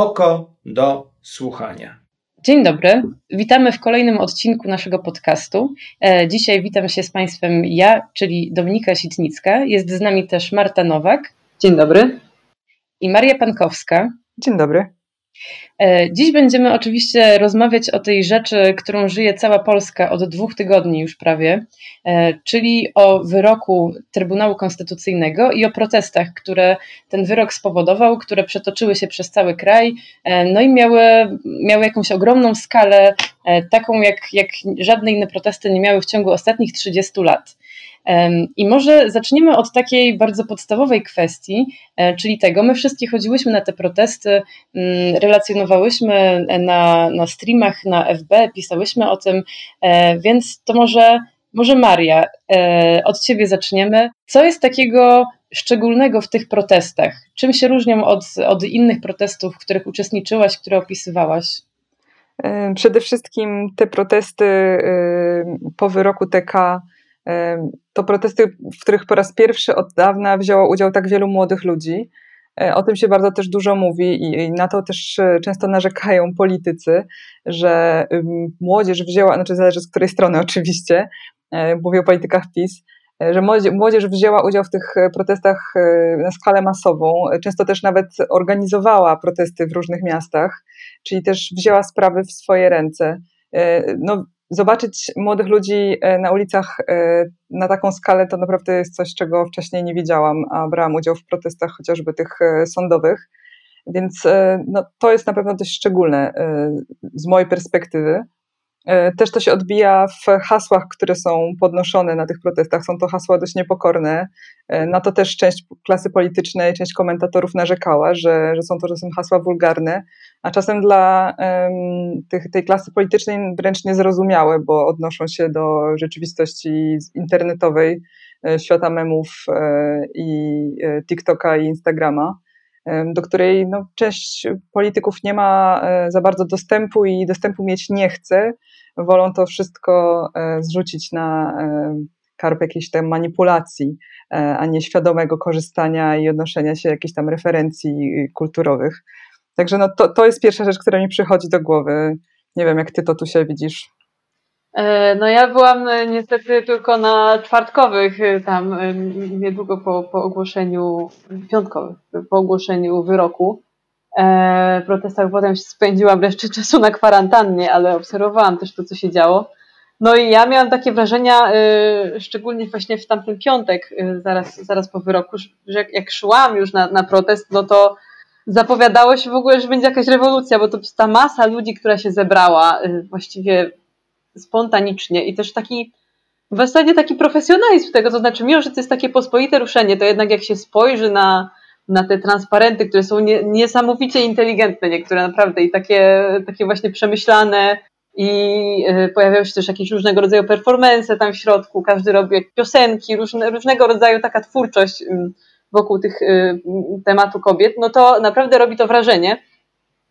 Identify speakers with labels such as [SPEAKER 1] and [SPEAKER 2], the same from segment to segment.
[SPEAKER 1] oko do słuchania.
[SPEAKER 2] Dzień dobry, witamy w kolejnym odcinku naszego podcastu. E, dzisiaj witam się z Państwem ja, czyli Dominika Sitnicka. Jest z nami też Marta Nowak.
[SPEAKER 3] Dzień dobry.
[SPEAKER 2] I Maria Pankowska.
[SPEAKER 4] Dzień dobry.
[SPEAKER 2] E, dziś będziemy oczywiście rozmawiać o tej rzeczy, którą żyje cała Polska od dwóch tygodni już prawie, e, czyli o wyroku Trybunału Konstytucyjnego i o protestach, które ten wyrok spowodował, które przetoczyły się przez cały kraj, e, no i miały, miały jakąś ogromną skalę, taką jak, jak żadne inne protesty nie miały w ciągu ostatnich 30 lat. I może zaczniemy od takiej bardzo podstawowej kwestii, e, czyli tego, my wszystkie chodziłyśmy na te protesty, mm, relacjonowałyśmy na, na streamach, na FB, pisałyśmy o tym, e, więc to może, może Maria, e, od Ciebie zaczniemy. Co jest takiego szczególnego w tych protestach? Czym się różnią od, od innych protestów, w których uczestniczyłaś, które opisywałaś?
[SPEAKER 4] Przede wszystkim te protesty po wyroku TK to protesty, w których po raz pierwszy od dawna wzięło udział tak wielu młodych ludzi. E, o tym się bardzo też dużo mówi i na to też e, często narzekają politycy, że młodzież wzięła, znaczy zależy z której strony oczywiście, e, mówię o politykach PiS, że młodzież wzięła udział w tych protestach na skalę masową, często też nawet organizowała protesty w różnych miastach, czyli też wzięła sprawy w swoje ręce. No, zobaczyć młodych ludzi e, na ulicach e, na taką skalę to naprawdę jest coś, czego wcześniej nie widziałam, a brałam udział w protestach chociażby tych e, sądowych. Więc no, to jest na pewno dość szczególne z mojej perspektywy. E, też to się odbija w hasłach, które są podnoszone na tych protestach. Są to hasła dość niepokorne. E, na to też część klasy politycznej, część komentatorów narzekała, że, że są to czasem hasła wulgarne, a czasem dla um, tych, tej klasy politycznej wręcz niezrozumiałe, bo odnoszą się do rzeczywistości internetowej, e, świata memów i TikToka i Instagrama do której no, część polityków nie ma za bardzo dostępu i dostępu mieć nie chce, wolą to wszystko e, zrzucić na e, karp jakiejś tam manipulacji, e, a nie świadomego korzystania i odnoszenia się jakichś tam referencji kulturowych. Także no to, to jest pierwsza rzecz, która mi przychodzi do głowy. Nie wiem, jak ty to tu się widzisz.
[SPEAKER 3] No ja byłam niestety tylko na czwartkowych, tam niedługo po, po ogłoszeniu, piątkowych, po ogłoszeniu wyroku e, protestach. Potem spędziłam resztę czasu na kwarantannie, ale obserwowałam też to, co się działo. No i ja miałam takie wrażenia, szczególnie właśnie w tamten piątek, zaraz, zaraz po wyroku, że jak, szłam już na, na protest, no to zapowiadało się w ogóle, że będzie jakaś rewolucja, bo to ta masa ludzi, która się zebrała właściwie spontanicznie i też taki w zasadzie taki profesjonalizm tego, to znaczy mimo, że to jest takie pospolite ruszenie, to jednak jak się spojrzy na, na te transparenty, które są nie, niesamowicie inteligentne niektóre naprawdę i takie, takie właśnie przemyślane i y, pojawiają się też jakieś różnego rodzaju performance tam w środku, każdy robi piosenki, różne, różnego rodzaju taka twórczość wokół tych y, tematu kobiet, no to naprawdę robi to wrażenie.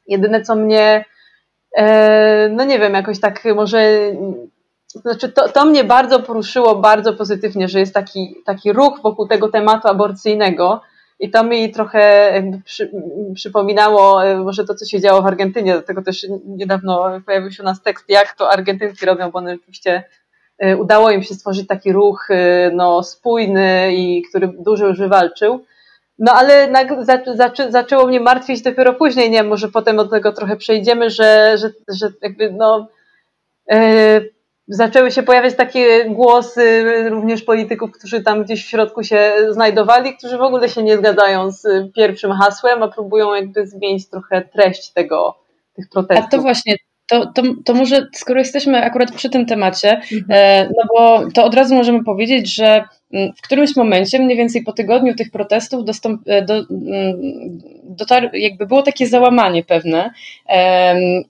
[SPEAKER 3] Jedyne co mnie, e, no nie wiem, jakoś tak może znaczy to, to mnie bardzo poruszyło, bardzo pozytywnie, że jest taki, taki ruch wokół tego tematu aborcyjnego, i to mi trochę przy, przypominało e, może to, co się działo w Argentynie. Dlatego też niedawno pojawił się u nas tekst, jak to Argentynki robią, bo one rzeczywiście e, udało im się stworzyć taki ruch e, no, spójny i który dużo już wywalczył. No ale zaczę, zaczęło mnie martwić dopiero później, nie wiem, może potem od tego trochę przejdziemy, że, że, że jakby no zaczęły się pojawiać takie głosy również polityków, którzy tam gdzieś w środku się znajdowali, którzy w ogóle się nie zgadzają z pierwszym hasłem, a próbują jakby zmienić trochę treść tego, tych protestów.
[SPEAKER 2] A to właśnie, to, to, to może skoro jesteśmy akurat przy tym temacie, mhm. E, no bo to od razu możemy powiedzieć, że w którymś momencie, mniej więcej po tygodniu tych protestów, dostąp, e, do, mm, dotar, jakby było takie załamanie pewne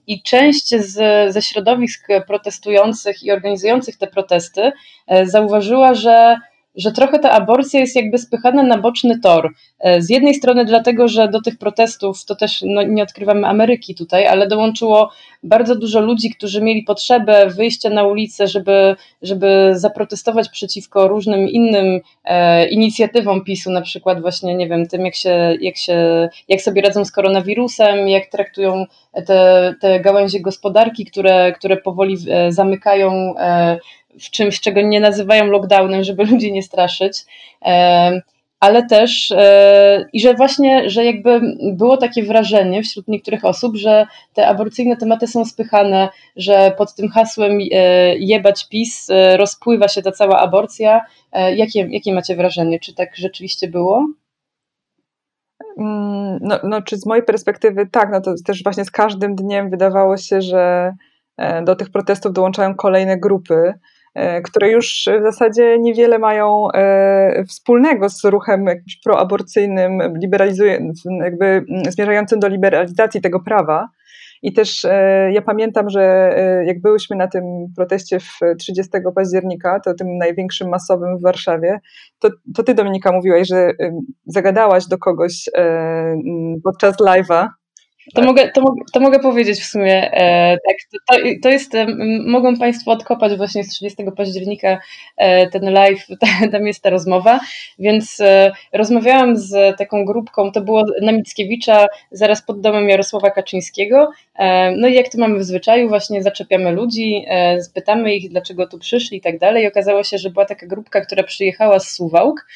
[SPEAKER 2] i część z, ze środowisk protestujących i organizujących te protesty e, zauważyła, że że trochę ta aborcja jest jakby spychana na boczny tor. E, z jednej strony dlatego, że do tych protestów, to też no, nie odkrywamy Ameryki tutaj, ale dołączyło bardzo dużo ludzi, którzy mieli potrzebę wyjścia na ulicę, żeby, żeby zaprotestować przeciwko różnym innym e, inicjatywom PiSu, na przykład właśnie, nie wiem, tym jak się, jak się, jak sobie radzą z koronawirusem, jak traktują te, te gałęzie gospodarki, które, które powoli e, zamykają e, w czymś, czego nie nazywają lockdownem, żeby ludzi nie straszyć. Ale też i że właśnie, że jakby było takie wrażenie wśród niektórych osób, że te aborcyjne tematy są spychane, że pod tym hasłem e, jebać PiS e, rozpływa się ta cała aborcja. E, jakie, jakie macie wrażenie? Czy tak rzeczywiście było?
[SPEAKER 4] Mm, no, no, czy z mojej perspektywy tak, no to też właśnie z każdym dniem wydawało się, że do tych protestów dołączają kolejne grupy. E, które już w zasadzie niewiele mają e, wspólnego z ruchem jakimś proaborcyjnym, jakby zmierzającym do liberalizacji tego prawa. I też e, ja pamiętam, że jak byłyśmy na tym proteście w 30 października, to tym największym masowym w Warszawie, to, to ty Dominika mówiłaś, że zagadałaś do kogoś podczas live'a
[SPEAKER 2] to mogę, to, to mogę powiedzieć w sumie e, tak. To, to jest, e, mogą Państwo odkopać właśnie z 30 października e, ten live, ta, tam jest ta rozmowa, więc e, rozmawiałam z taką grupką, to było na Mickiewicza, zaraz pod domem Jarosława Kaczyńskiego. E, no i jak to mamy w zwyczaju, właśnie zaczepiamy ludzi, e, pytamy ich, dlaczego tu przyszli i tak dalej. Okazało się, że była taka grupka, która przyjechała z Suwałk.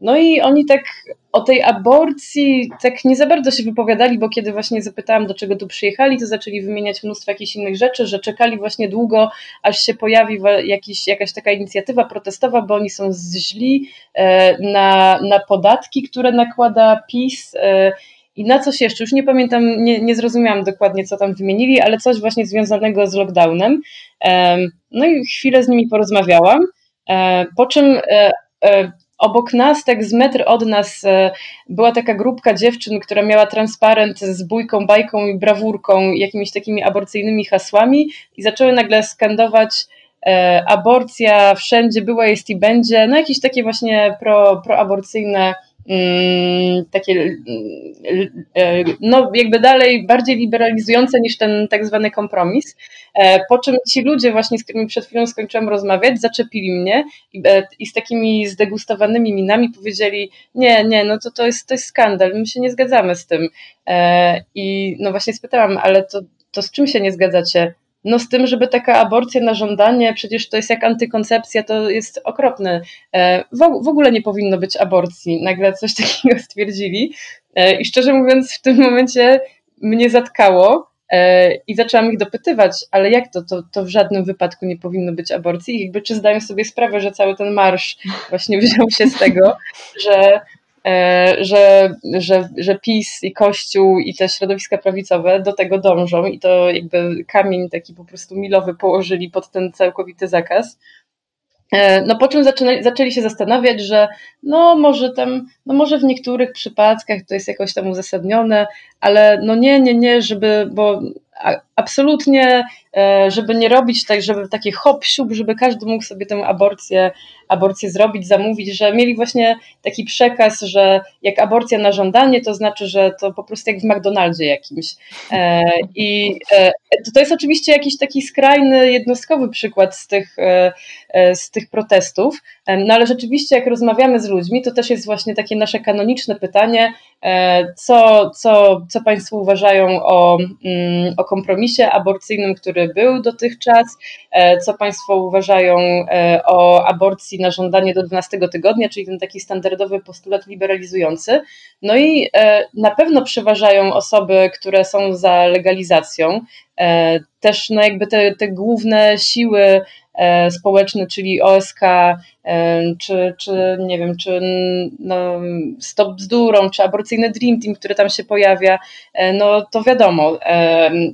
[SPEAKER 2] No i oni tak o tej aborcji tak nie za bardzo się wypowiadali, bo kiedy właśnie zapytałam, do czego tu przyjechali, to zaczęli wymieniać mnóstwo jakichś innych rzeczy, że czekali właśnie długo, aż się pojawi jakiś, jakaś taka inicjatywa protestowa, bo oni są źli e, na, na podatki, które nakłada PiS. E, I na coś jeszcze, już nie pamiętam, nie, nie zrozumiałam dokładnie, co tam wymienili, ale coś właśnie związanego z lockdownem. E, no i chwilę z nimi porozmawiałam, po czym obok nas, tak z metr od nas, e, była taka grupka dziewczyn, która miała transparent z bójką, bajką i brawurką, jakimiś takimi aborcyjnymi hasłami i zaczęły nagle skandować e, aborcja wszędzie była, jest i będzie, no jakieś takie właśnie pro, proaborcyjne takie mm, e, no jakby dalej bardziej liberalizujące niż ten tak zwany kompromis. E, po czym ci ludzie właśnie, z którymi przed chwilą skończyłam rozmawiać, zaczepili mnie i, e, i z takimi zdegustowanymi minami powiedzieli nie, nie, no to, to, jest, to jest skandal, my się nie zgadzamy z tym. I no właśnie spytałam, ale to, to z czym się nie zgadzacie? No z tym, żeby taka aborcja na żądanie, przecież to jest jak antykoncepcja, to jest okropne. E, w ogóle nie powinno być aborcji. Nagle coś takiego stwierdzili. E, I szczerze mówiąc, w tym momencie mnie zatkało e, i zaczęłam ich dopytywać, ale jak to, to, to w żadnym wypadku nie powinno być aborcji? I jakby czy zdają sobie sprawę, że cały ten marsz właśnie wziął się z tego, że że, że, że PiS i Kościół i te środowiska prawicowe do tego dążą i to jakby kamień taki po prostu milowy położyli pod ten całkowity zakaz. E, no po czym zaczęli, zaczęli się zastanawiać, że no może tam, no może w niektórych przypadkach to jest jakoś tam uzasadnione, ale no nie, nie, nie, żeby, bo absolutnie, e, żeby nie robić tak, żeby takie hop, siup, żeby każdy mógł sobie tę aborcję, aborcję zrobić, zamówić, że mieli właśnie taki przekaz, że jak aborcja na żądanie, to znaczy, że to po prostu jak w McDonaldzie jakimś. E, I e, to jest oczywiście jakiś taki skrajny, jednostkowy przykład z tych, z tych protestów, no ale rzeczywiście jak rozmawiamy z ludźmi, to też jest właśnie takie nasze kanoniczne pytanie, co, co, co Państwo uważają o, mm, o kompromisie aborcyjnym, który był dotychczas, e, co Państwo uważają e, o aborcji na żądanie do 12 tygodnia, czyli ten taki standardowy postulat liberalizujący. No i e, na pewno przeważają osoby, które są za legalizacją. Też no jakby te, te główne siły E, społeczny, czyli OSK, e, czy, czy nie wiem, czy no, Stop Bzdurą, czy aborcyjny Dream Team, który tam się pojawia, e, no to wiadomo,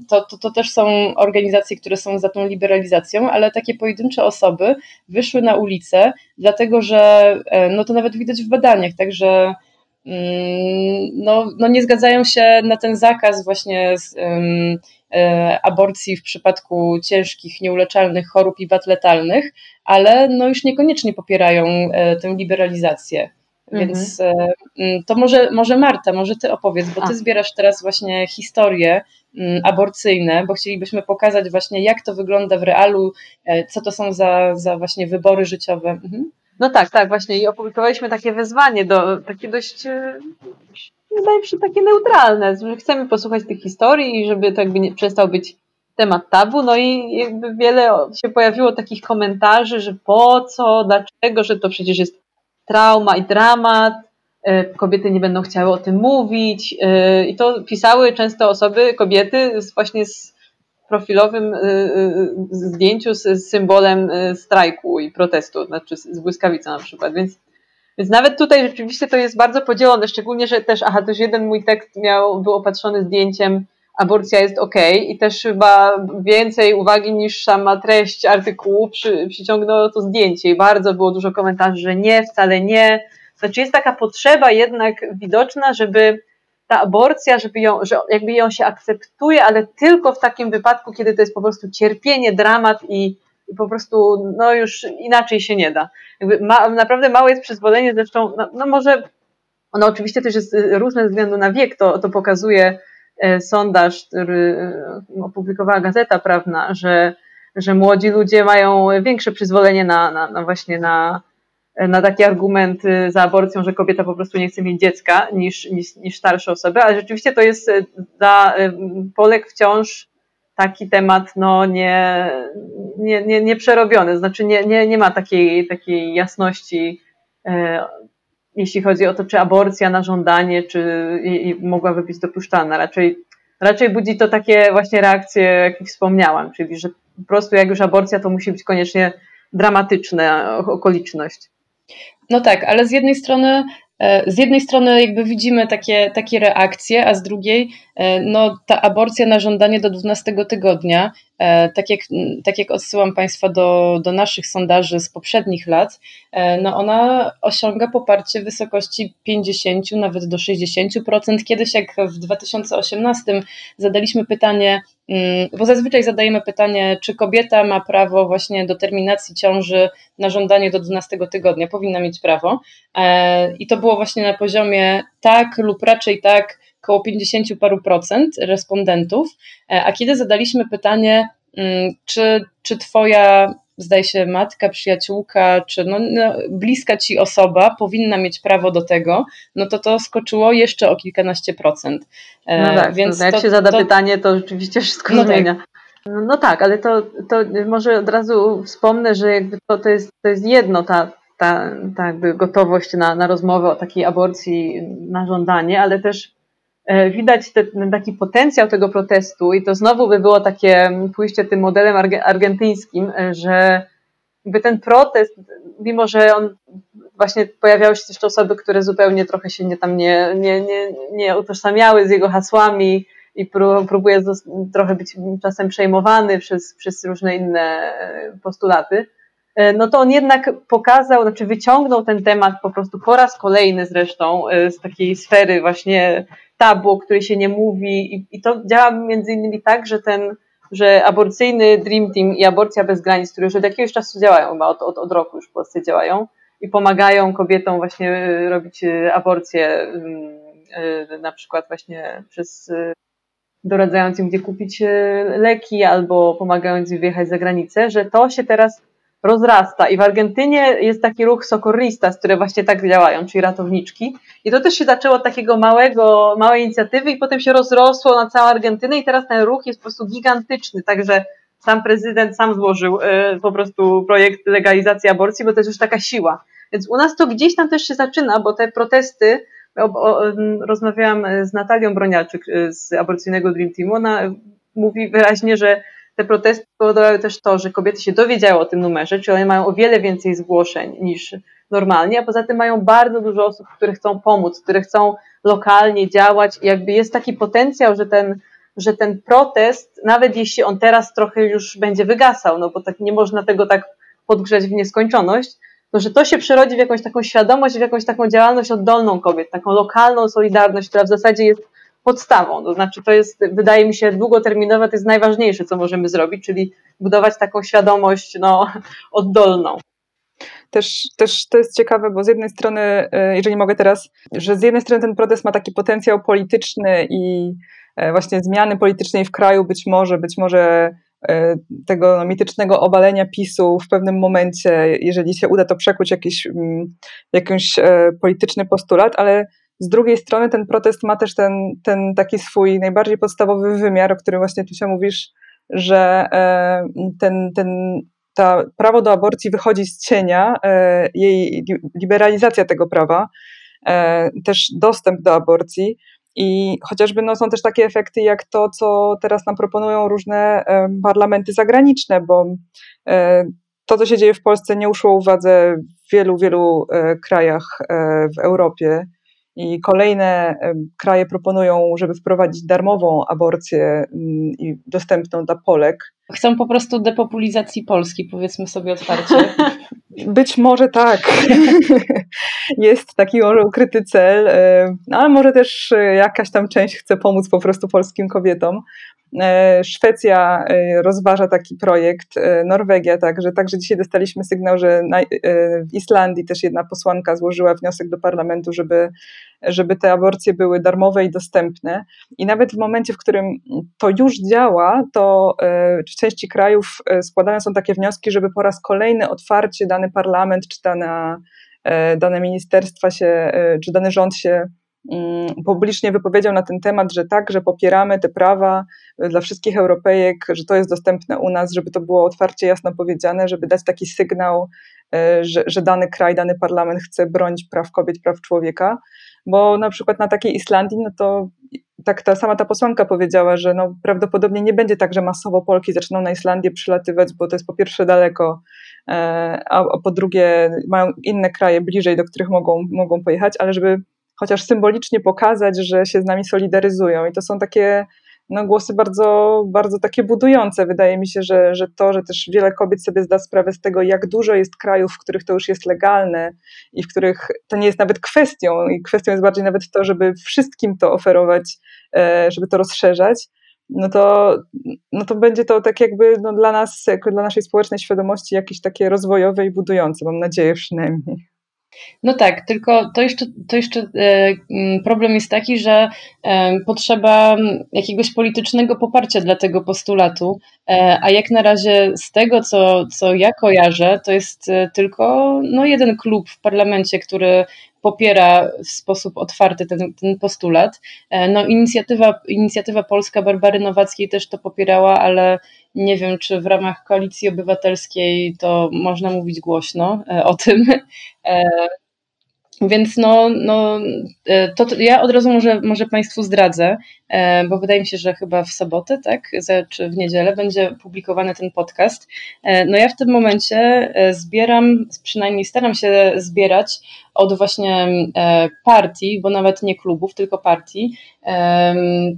[SPEAKER 2] to, to, to też są organizacje, które są za tą liberalizacją, ale takie pojedyncze osoby wyszły na ulicę, dlatego że no to nawet widać w badaniach, także mm, no, no nie zgadzają się na ten zakaz właśnie z, aborcji w przypadku ciężkich, nieuleczalnych chorób i wad letalnych, ale no już niekoniecznie popierają tę liberalizację. Więc mhm. mm, to może, może Marta, może ty opowiedz, bo ty A. zbierasz teraz właśnie historie mm, aborcyjne, bo chcielibyśmy pokazać właśnie jak to wygląda w realu, co to są za, za właśnie wybory życiowe. Mhm.
[SPEAKER 3] No tak, tak, właśnie i opublikowaliśmy takie wezwanie, do, takie dość, e, wydaje mi się, takie neutralne, że chcemy posłuchać tych historii i żeby to jakby nie, przestał być temat tabu, no i jakby wiele się pojawiło takich komentarzy, że po co, dlaczego, że to przecież jest trauma i dramat, e, kobiety nie będą chciały o tym mówić e, i to pisały często osoby, kobiety właśnie z profilowym y, zdjęciu z, symbolem strajku i protestu, znaczy z błyskawicą na przykład, więc więc nawet tutaj rzeczywiście to jest bardzo podzielone, szczególnie, że też, aha, też jeden mój tekst miał, był opatrzony zdjęciem aborcja jest ok i też chyba więcej uwagi niż sama treść artykułu przy, przyciągnęło to zdjęcie i bardzo było dużo komentarzy, że nie, wcale nie. Znaczy jest taka potrzeba jednak widoczna, żeby ta aborcja, żeby ją, że jakby ją się akceptuje, ale tylko w takim wypadku, kiedy to jest po prostu cierpienie, dramat i, po prostu no już inaczej się nie da. Ma, naprawdę małe jest przyzwolenie, zresztą no, no może ono oczywiście też jest różne ze względu na wiek, to, to pokazuje e, sondaż, który e, opublikowała Gazeta Prawna, że, że młodzi ludzie mają większe przyzwolenie na, na, na właśnie na, na taki argument y, za aborcją, że kobieta po prostu nie chce mieć dziecka niż, niż, niż starsze osoby, ale rzeczywiście to jest y, dla y, Polek wciąż taki temat no, nie, nie, nie, nie przerobiony, znaczy nie, nie, nie ma takiej, takiej jasności, e, jeśli chodzi o to, czy aborcja na żądanie, czy i, i mogłaby być dopuszczalna. Raczej, raczej budzi to takie właśnie reakcje, jak wspomniałam, czyli że po prostu jak już aborcja, to musi być koniecznie dramatyczna okoliczność.
[SPEAKER 2] No tak, ale z jednej strony z jednej strony jakby widzimy takie, takie reakcje, a z drugiej e, no, ta aborcja na żądanie do 12 tygodnia E, tak jak, tak jak odsyłam Państwa do, do naszych sondaży z poprzednich lat, e, no ona osiąga poparcie w wysokości 50, nawet do 60%. Kiedyś, jak w 2018 zadaliśmy pytanie, mm, bo zazwyczaj zadajemy pytanie, czy kobieta ma prawo właśnie do terminacji ciąży na żądanie do 12 tygodnia, powinna mieć prawo. E, I to było właśnie na poziomie tak lub raczej tak około 50 paru procent respondentów, e, a kiedy zadaliśmy pytanie, mm, czy, czy twoja zdaje się matka, przyjaciółka, czy no, no, bliska ci osoba powinna mieć prawo do tego, no to to skoczyło jeszcze o kilkanaście procent.
[SPEAKER 3] E, no tak, więc jak to, się zada to, pytanie, to rzeczywiście wszystko no tak. zmienia. Tak. No, no, tak, ale to, to może od razu wspomnę, że jakby to, to, jest, to jest jedno, ta, ta, ta gotowość na, na rozmowę o takiej aborcji na żądanie, ale też widać te, taki potencjał tego protestu i to znowu by było takie pójście tym modelem argentyńskim, e, że jakby ten protest, mimo że on właśnie pojawiały się też osoby, które zupełnie trochę się nie tam nie, nie, nie, nie utożsamiały z jego hasłami i próbuje trochę być czasem przejmowany przez, przez różne inne e, postulaty, no to on jednak pokazał, znaczy wyciągnął ten temat po prostu po raz kolejny zresztą z takiej sfery właśnie tabu, o której się nie mówi. I, i to działa między innymi tak, że ten, że aborcyjny Dream Team i aborcja bez granic, które już od jakiegoś czasu działają, chyba od, od, od roku już w Polsce działają i pomagają kobietom właśnie y, robić y, aborcję y, na przykład właśnie przez doradzając im, gdzie kupić leki albo pomagając im wyjechać za granicę, że to się teraz rozrasta. I w Argentynie jest taki ruch socorristas, które właśnie tak działają, czyli ratowniczki. I to też się zaczęło od takiego małego, małej inicjatywy i potem się rozrosło na całą Argentynę i teraz ten ruch jest po prostu gigantyczny, także sam prezydent sam złożył y, po prostu projekt legalizacji aborcji, bo to jest już taka siła. Więc u nas to gdzieś tam też się zaczyna, bo te protesty, o, o, rozmawiałam z Natalią Broniaczyk y, z aborcyjnego Dream Teamu, ona mówi wyraźnie, że te protesty powodowały też to, że kobiety się dowiedziały o tym numerze, czyli one mają o wiele więcej zgłoszeń niż normalnie, a poza tym mają bardzo dużo osób, które chcą pomóc, które chcą lokalnie działać. I jakby jest taki potencjał, że ten, że ten protest, nawet jeśli on teraz trochę już będzie wygasał, no bo tak nie można tego tak podgrzać w nieskończoność, to że to się przerodzi w jakąś taką świadomość, w jakąś taką działalność oddolną kobiet, taką lokalną solidarność, która w zasadzie jest podstawą. To znaczy, to jest, wydaje mi się, długoterminowe to jest najważniejsze, co możemy zrobić, czyli budować taką świadomość no, oddolną.
[SPEAKER 4] Też, też to jest ciekawe, bo z jednej strony, e, jeżeli mogę teraz, że z jednej strony ten protest ma taki potencjał polityczny i e, właśnie zmiany politycznej w kraju, być może, być może e, tego no, mitycznego obalenia PiSu w pewnym momencie, jeżeli się uda to przekuć jakiś, mm, jakiś polityczny postulat, ale z drugiej strony ten protest ma też ten, ten taki swój najbardziej podstawowy wymiar, o którym właśnie tu się mówisz, że ten, ten ta prawo do aborcji wychodzi z cienia, e, jej liberalizacja tego prawa, e, też dostęp do aborcji. I chociażby no, są też takie efekty, jak to, co teraz nam proponują różne e, parlamenty zagraniczne, bo to, co się dzieje w Polsce, nie uszło uwadze w wielu, wielu krajach w Europie. I kolejne kraje proponują, żeby wprowadzić darmową aborcję mm, dostępną dla Polek.
[SPEAKER 2] Chcą po prostu depopulizacji Polski, powiedzmy sobie otwarcie.
[SPEAKER 4] Być może tak. Jest taki może ukryty cel, no ale może też e, jakaś tam część chce pomóc po prostu polskim kobietom. E, Szwecja e, rozważa taki projekt, Norwegia także. Także dzisiaj dostaliśmy sygnał, że w Islandii też jedna posłanka złożyła wniosek do parlamentu, żeby żeby te aborcje były darmowe i dostępne. I nawet w momencie, w którym to już działa, to e, w części krajów e, składane są takie wnioski, żeby po raz kolejny otwarcie dany parlament czy dana, e, dane ministerstwa się, czy dany rząd się mm, publicznie wypowiedział na ten temat, że tak, że popieramy te prawa dla wszystkich Europejek, że to jest dostępne u nas, żeby to było otwarcie jasno powiedziane, żeby dać taki sygnał, że, że dany kraj, dany parlament chce bronić praw kobiet, praw człowieka bo na przykład na takiej Islandii, no to tak ta sama ta posłanka powiedziała, że no prawdopodobnie nie będzie tak, że masowo Polki zaczną na Islandię przylatywać, bo to jest po pierwsze daleko, e, a, a po drugie mają inne kraje bliżej, do których mogą, mogą pojechać, ale żeby chociaż symbolicznie pokazać, że się z nami solidaryzują. I to są takie no, głosy bardzo, bardzo takie budujące. Wydaje mi się, że, że to, że też wiele kobiet sobie zda sprawę z tego, jak dużo jest krajów, w których to już jest legalne i w których to nie jest nawet kwestią, i kwestią jest bardziej nawet to, żeby wszystkim to oferować, e, żeby to rozszerzać. No to, no to będzie to tak jakby no dla nas, jako dla naszej społecznej świadomości jakieś takie rozwojowe i budujące, mam nadzieję przynajmniej.
[SPEAKER 2] No tak, tylko to jeszcze, to jeszcze e, mm, problem jest taki, że e, potrzeba jakiegoś politycznego poparcia dla tego postulatu, e, a jak na razie z tego, co, co ja kojarzę, to jest tylko no, jeden klub w parlamencie, który popiera w sposób otwarty ten, ten postulat. No, inicjatywa, inicjatywa polska Barbary Nowackiej też to popierała, ale nie wiem, czy w ramach koalicji obywatelskiej to można mówić głośno o tym. E, więc no, no e, to, ja od razu może, może Państwu zdradzę, e, bo wydaje mi się, że chyba w sobotę, tak, czy w niedzielę będzie publikowany ten podcast. No ja w tym momencie zbieram, przynajmniej staram się zbierać od właśnie partii, bo nawet nie klubów, tylko partii,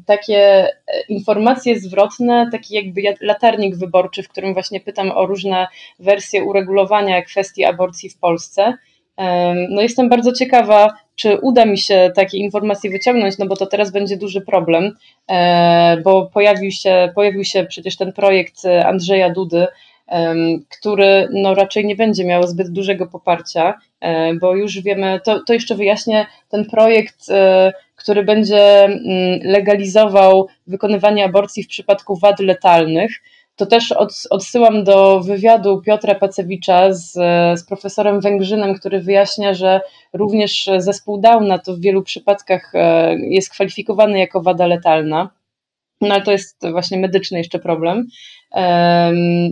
[SPEAKER 2] takie informacje zwrotne, taki jakby latarnik wyborczy, w którym właśnie pytam o różne wersje uregulowania kwestii aborcji w Polsce. No jestem bardzo ciekawa, czy uda mi się takie informacje wyciągnąć, no bo to teraz będzie duży problem, e, bo pojawił się, pojawił się przecież ten projekt Andrzeja Dudy, który no raczej nie będzie miał zbyt dużego poparcia, e, bo już wiemy, to, to jeszcze wyjaśnię, ten projekt, e, który będzie mm, legalizował wykonywanie aborcji w przypadku wad letalnych, to też od, odsyłam do wywiadu Piotra Pacewicza z, z profesorem Węgrzynem, który wyjaśnia, że również zespół Downa to w wielu przypadkach e, jest kwalifikowany jako wada letalna. No ale to jest właśnie medyczny jeszcze problem.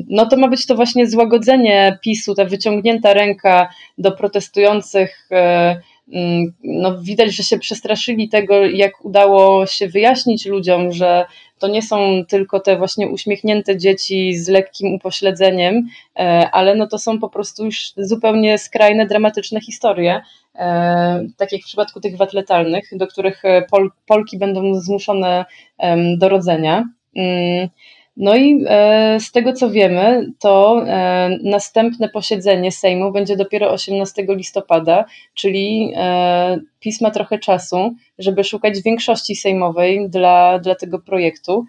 [SPEAKER 2] No to ma być to właśnie złagodzenie PiSu, ta wyciągnięta ręka do protestujących e, no, widać, że się przestraszyli tego, jak udało się wyjaśnić ludziom, że to nie są tylko te właśnie uśmiechnięte dzieci z lekkim upośledzeniem, e, ale no to są po prostu już zupełnie skrajne, dramatyczne historie, e, tak jak w przypadku tych wad letalnych, do których Pol Polki będą zmuszone do rodzenia. No i e, z tego co wiemy, to e, następne posiedzenie Sejmu będzie dopiero 18 listopada, czyli e, PiS ma trochę czasu, żeby szukać większości sejmowej dla, dla tego projektu.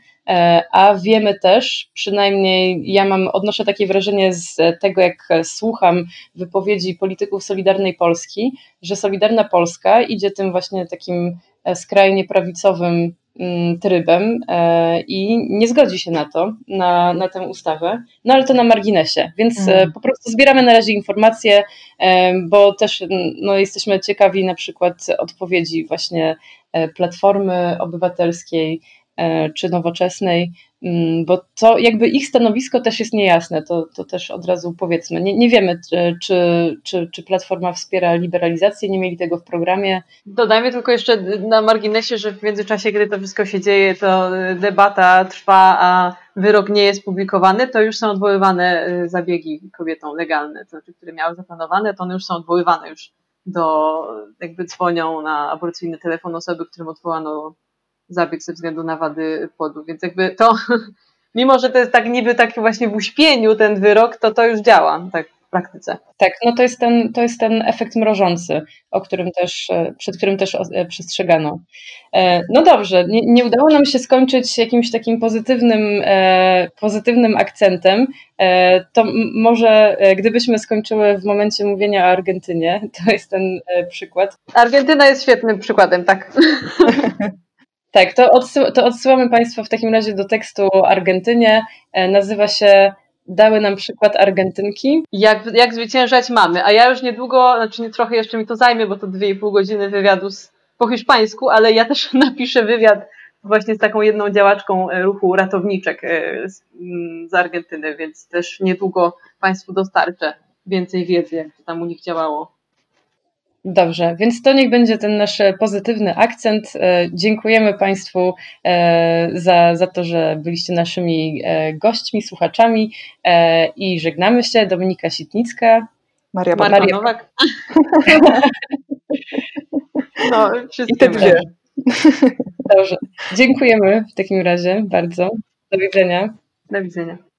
[SPEAKER 2] A wiemy też, przynajmniej ja mam, odnoszę takie wrażenie z tego, jak słucham wypowiedzi polityków Solidarnej Polski, że Solidarna Polska idzie tym właśnie takim skrajnie prawicowym trybem e, i nie zgodzi się na to, na, na tę ustawę, no ale to na marginesie, więc mm. po prostu zbieramy na razie informacje, bo też no, jesteśmy ciekawi na przykład odpowiedzi właśnie Platformy Obywatelskiej, E, czy nowoczesnej, mm, bo to jakby ich stanowisko też jest niejasne, to, to też od razu powiedzmy. Nie, nie wiemy, czy, czy, czy Platforma wspiera liberalizację, nie mieli tego w programie.
[SPEAKER 3] Dodajmy tylko jeszcze na marginesie, że w międzyczasie, gdy to wszystko się dzieje, to debata trwa, a wyrok nie jest publikowany, to już są odwoływane zabiegi kobietom legalne, to znaczy, które miały zaplanowane, to one już są odwoływane już do, jakby dzwonią na aborcyjny telefon osoby, którym odwołano zabieg ze względu na wady płodu. Więc jakby to, mimo że to jest tak niby taki właśnie w uśpieniu ten wyrok, to to już działa tak w praktyce.
[SPEAKER 2] Tak, no to jest ten, to jest ten efekt mrożący, o którym też, e, przed którym też e, przestrzegano. E, no dobrze, nie, nie udało nam się skończyć jakimś takim pozytywnym, pozytywnym akcentem. To może gdybyśmy skończyły w momencie mówienia o Argentynie, to jest ten przykład.
[SPEAKER 3] Argentyna jest świetnym przykładem, tak.
[SPEAKER 2] Tak, to, odsył, to odsyłamy Państwa w takim razie do tekstu o Argentynie. E, nazywa się Dały nam przykład Argentynki.
[SPEAKER 3] Jak, jak zwyciężać mamy. A ja już niedługo, znaczy nie trochę jeszcze mi to zajmie, bo to dwie i pół godziny wywiadu z, po hiszpańsku, ale ja też napiszę wywiad właśnie z taką jedną działaczką e, ruchu ratowniczek e, z, mm, z Argentyny, więc też niedługo Państwu dostarczę więcej wiedzy, jak to tam u nich działało.
[SPEAKER 2] Dobrze, więc to niech będzie ten nasz pozytywny akcent. E, dziękujemy Państwu e, za, za to, że byliście naszymi e, gośćmi, słuchaczami i żegnamy się. Dominika Sitnicka.
[SPEAKER 3] Maria, Maria Nowak.
[SPEAKER 4] No, I te dwie.
[SPEAKER 2] Dobrze. Dziękujemy w takim razie bardzo. Do widzenia.
[SPEAKER 3] Do widzenia.